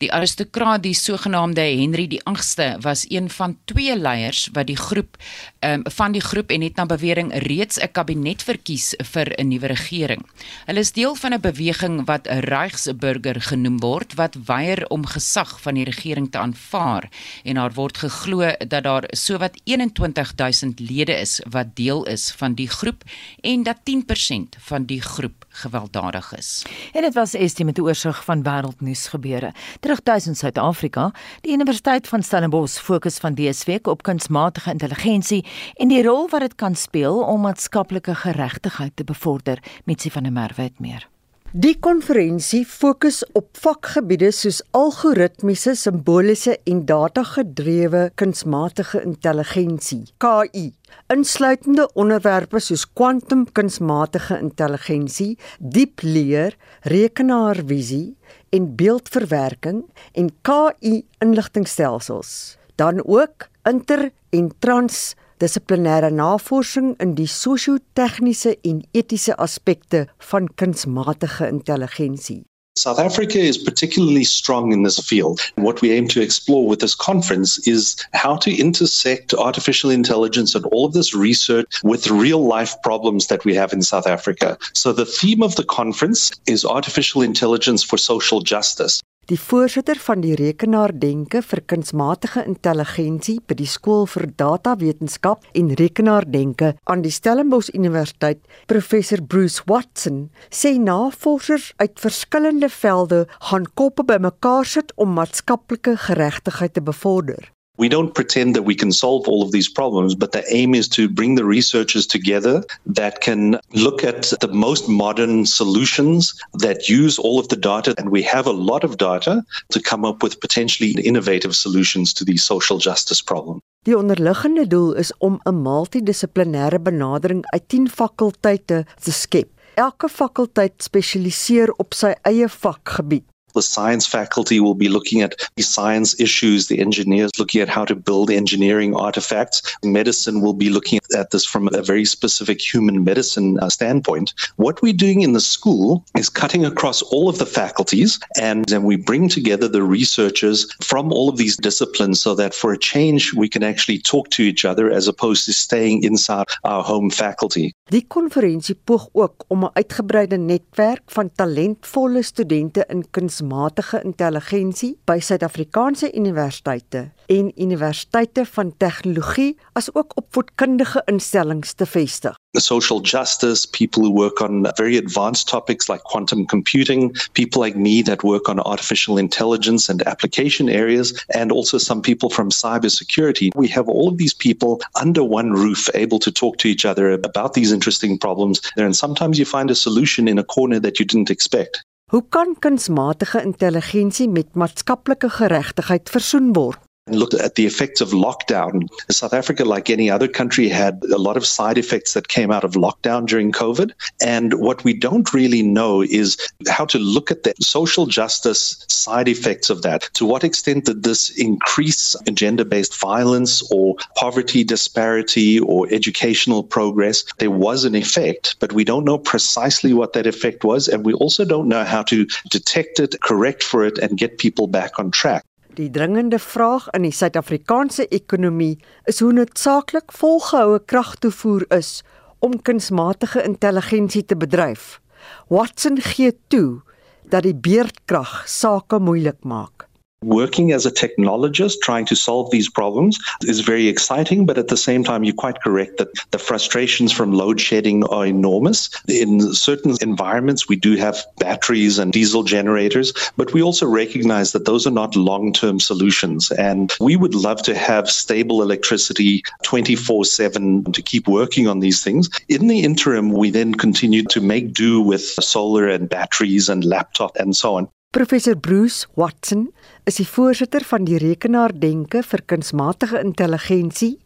Die aristokraat, die sogenaamde Henry die 8ste, was een van twee leiers wat die groep um, van die groep en het na bewering reeds 'n kabinet verkies vir 'n nuwe regering. Hulle is deel van 'n beweging wat 'n Reichsburger genoem word wat weier om gesag van die regering te aanvaar en daar word geglo dat daar sowat 21000 lede is wat deel is van die groep en dat 10% van die groep gewelddadig is. En dit was Estie met 'n oorsig van wêreldnuus gebeure. Terugtuis in Suid-Afrika, die Universiteit van Stellenbosch fokus van week op kunsmatige intelligensie en die rol wat dit kan speel om maatskaplike geregtigheid te bevorder, met sy van der Merwe het meer. Die konferensie fokus op vakgebiede soos algoritmiese, simboliese en datagedrewe kunsmatige intelligensie, KI, insluitende onderwerpe soos kwantum kunsmatige intelligensie, diep leer, rekenaarvisie en beeldverwerking en KI inligtingstelsels. Dan ook inter en trans dissiplinêre navorsing in die sosio-tegniese en etiese aspekte van kunsmatige intelligensie. South Africa is particularly strong in this field. What we aim to explore with this conference is how to intersect artificial intelligence and all of this research with real life problems that we have in South Africa. So, the theme of the conference is artificial intelligence for social justice. Die voorsitter van die rekenaardenke vir kunsmatige intelligensie by die skool vir datawetenskap en rekenaardenke aan die Stellenbosch Universiteit, professor Bruce Watson, sê navorsers uit verskillende velde gaan koppe bymekaar sit om maatskaplike geregtigheid te bevorder. We don't pretend that we can solve all of these problems, but the aim is to bring the researchers together that can look at the most modern solutions that use all of the data. And we have a lot of data to come up with potentially innovative solutions to these social justice problems. Die onderliggende doel is om 'n multidissiplinêre benadering uit 10 fakulteite te skep. Elke fakulteit spesialiseer op sy eie vakgebied. The science faculty will be looking at the science issues, the engineers looking at how to build engineering artifacts. Medicine will be looking at this from a very specific human medicine uh, standpoint. What we're doing in the school is cutting across all of the faculties and then we bring together the researchers from all of these disciplines so that for a change we can actually talk to each other as opposed to staying inside our home faculty. Die konferensie poog ook om 'n uitgebreide netwerk van talentvolle studente in kunsmatige intelligensie by Suid-Afrikaanse universiteite en universiteite van tegnologie asook opvoedkundige instellings te vestig. social justice, people who work on very advanced topics like quantum computing, people like me that work on artificial intelligence and application areas, and also some people from cybersecurity. We have all of these people under one roof able to talk to each other about these interesting problems. And sometimes you find a solution in a corner that you didn't expect. Hoe kan kunsmatige intelligensie met maatskaplike geregtigheid versoen word? And looked at the effects of lockdown. South Africa, like any other country, had a lot of side effects that came out of lockdown during COVID. And what we don't really know is how to look at the social justice side effects of that. To what extent did this increase gender based violence or poverty disparity or educational progress? There was an effect, but we don't know precisely what that effect was. And we also don't know how to detect it, correct for it, and get people back on track. Die dringende vraag in die Suid-Afrikaanse ekonomie is hoe noodsaaklik volgehoue kragtoevoer is om kunsmatige intelligensie te bedryf. Watson gee toe dat die beerdkrag sake moeilik maak. Working as a technologist trying to solve these problems is very exciting, but at the same time, you're quite correct that the frustrations from load shedding are enormous. In certain environments, we do have batteries and diesel generators, but we also recognize that those are not long term solutions. And we would love to have stable electricity 24 7 to keep working on these things. In the interim, we then continue to make do with solar and batteries and laptop and so on. Professor Bruce Watson is die voorsitter van die rekenaardenke vir kunsmatige intelligensie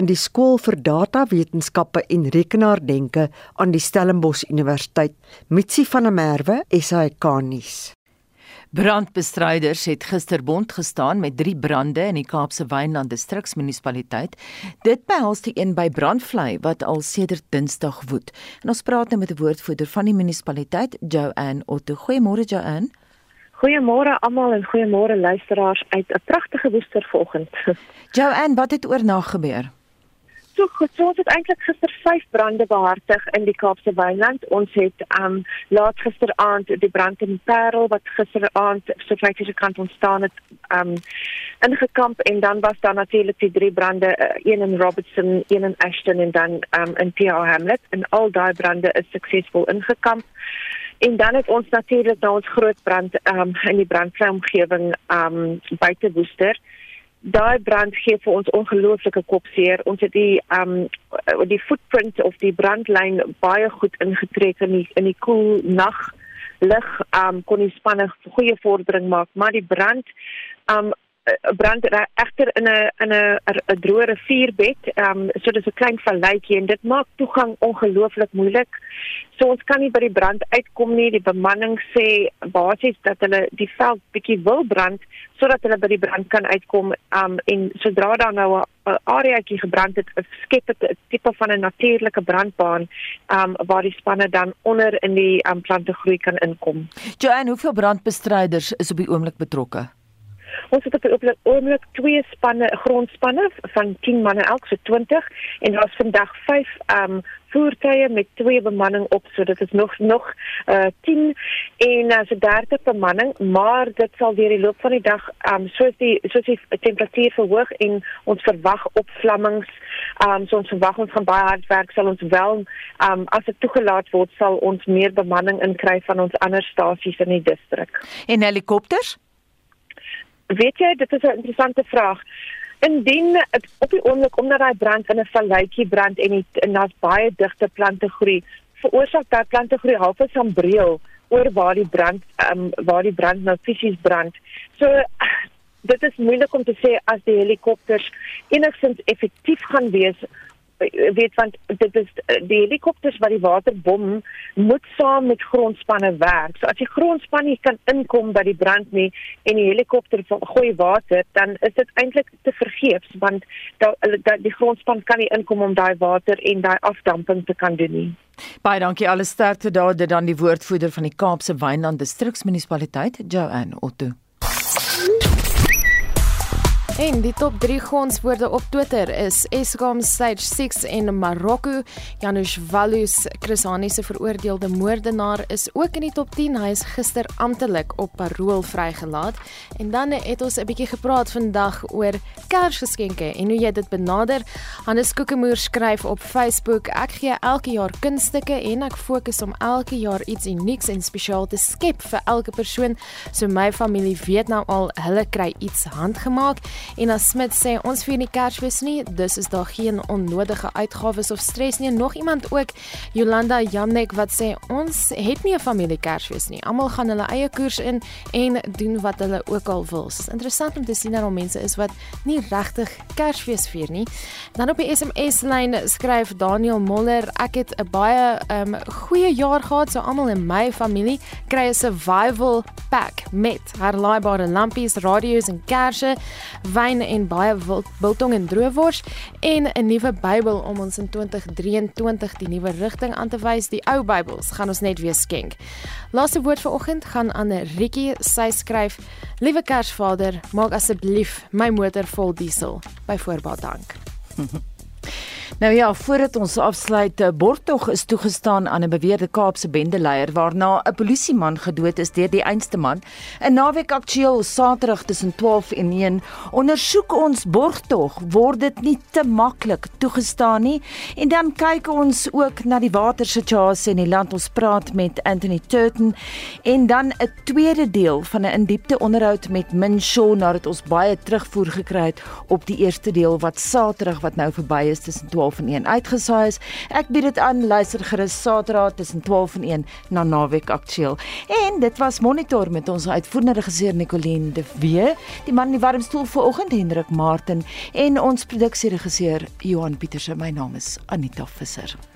in die skool vir datawetenskappe en rekenaardenke aan die Stellenbosch Universiteit. Mitsi van der Merwe, SAK-nuus. Brandbestryders het gister bond gestaan met 3 brande in die Kaapse Wynland distriksmunisipaliteit. Dit behels die een by Brandvlei wat al sedert Dinsdag woed. En ons praat nou met 'n woordvoerder van die munisipaliteit, Joanne Otto. Goeiemôre Joanne. Goeiemôre almal en goeiemôre luisteraars uit 'n pragtige woester vanoggend. Joanne, wat het oornag gebeur? So goed, so ons het eintlik gister 5 brande behartig in die Kaapse Wynland. Ons het um laat gisteraand die brand in Parel wat gisteraand so vyf uur kant ontstaan het um ingekamp en dan was daar natuurlik die drie brande, uh, een in Robertson, een in Ashton en dan um in PR Hamlet en al daai brande is suksesvol ingekamp. En dan het ons natuurlik nou ons groot brand um, in die brandvrye omgewing um buite Woester. Daai brand gee vir ons ongelooflike kopseer. Ons het die um die footprint of die brandlyn baie goed ingetrek in die in die koel nag lig um kon die spanne goeie vordering maak, maar die brand um brand egter in 'n in 'n 'n droë rivierbed. Ehm um, so dis 'n klein valleitjie en dit maak toegang ongelooflik moeilik. So ons kan nie by die brand uitkom nie. Die bemanning sê basies dat hulle die veld bietjie wil brand sodat hulle by die brand kan uitkom. Ehm um, en sodra daar nou 'n areaatjie gebrand het, skep dit 'n tipe van 'n natuurlike brandbaan ehm um, waar die spanne dan onder in die um, plante groei kan inkom. Joanne, hoeveel brandbestryders is op die oomblik betrokke? Ons het op die oomblik twee spanne, grondspanne van 10 manne elk, so 20 en daar's vandag 5 ehm um, voertuie met twee bemanning op, so dit is nog nog uh 10 en as uh, 30 bemanning, maar dit sal deur die loop van die dag ehm um, soos die soos die temperatuur verhoog en ons verwag opvlammings ehm um, so ons verwag ons gaan baie hard werk sal ons wel ehm um, as dit toegelaat word sal ons meer bemanning inkry van ons ander stasies in die distrik. En helikopters? Weet jy, dit is 'n interessante vraag. Indien op die oomblik omdat daai brand in 'n valleitjie brand en dit en daar's baie digte plante groei, veroorsaak dat plante groei half as 'n breël oor waar die brand ehm um, waar die brand nou fisies brand. So dit is moeilik om te sê as die helikopters enigstens effektief gaan wees weet want dit is die helikopters wat die waterbom moet saam met grondspanne werk. So as die grondspan nie kan inkom by die brand nie en die helikopter gooi water, dan is dit eintlik te vergeefs want da, da, die grondspan kan nie inkom om daai water en daai afdamping te kan doen nie. Baie dankie alles sterkte daar dit dan die woordvoerder van die Kaapse Wynland distriksmunisipaliteit Joanne Otto. En die top 3 gonswoorde op Twitter is Eskom Stage 6 en Marokko. Janusz Valus, Chrisani se veroordeelde moordenaar is ook in die top 10. Hy is gister amptelik op parol vrygelaat. En dan het ons 'n bietjie gepraat vandag oor Kersgeskenke en hoe jy dit benader. Hannes Kokemoer skryf op Facebook: "Ek gee elke jaar kunststukke en ek fokus om elke jaar iets unieks en spesiaal te skep vir elke persoon, so my familie weet nou al hulle kry iets handgemaak." En as Smit sê ons vier nie Kersfees nie, dus is daar geen onnodige uitgawes of stres nie. Nog iemand ook Jolanda Jamnek wat sê ons het nie 'n familie Kersfees nie. Almal gaan hulle eie koers in en doen wat hulle ook al wil. Dit is interessant om te sien dat daar mense is wat nie regtig Kersfees vier nie. Dan op die SMS lyn skryf Daniel Moller, ek het 'n baie um goeie jaar gehad, so almal in my familie kry 'n survival pack met herlaaibare lampies, radio's en kersse wyn en baie biltong en droewors en 'n nuwe Bybel om ons in 2023 die nuwe rigting aan te wys. Die ou Bybels gaan ons net weer skenk. Laaste woord vir oggend gaan aan Rietjie. Sy skryf: Liewe Kersvader, maak asseblief my motor vol diesel. Byvoorbeeld dank. Nou ja, voordat ons afsluit, 'n borgtog is toegestaan aan 'n beweerde Kaapse bendeleier waarna 'n polisieman gedood is deur die einste man. 'n Naweek aktueel Saterdag tussen 12 en 1 ondersoek ons borgtog, word dit nie te maklik toegestaan nie? En dan kyk ons ook na die watersituasie in die land. Ons praat met Anthony Turton en dan 'n tweede deel van 'n indiepte onderhoud met Min Shaw nadat ons baie terugvoer gekry het op die eerste deel wat Saterdag wat nou verby is tussen 12 12 en 1 uitgesaai is. Ek bied dit aan luister gerus Saterdag tussen 12 en 1 na Naweek Aktueel. En dit was Monitor met ons uitvoerende regisseur Nicoline de Wee, die man in die warm stoel vanoggend Hendrik Martin en ons produksieregisseur Johan Pieterse. My naam is Anita Visser.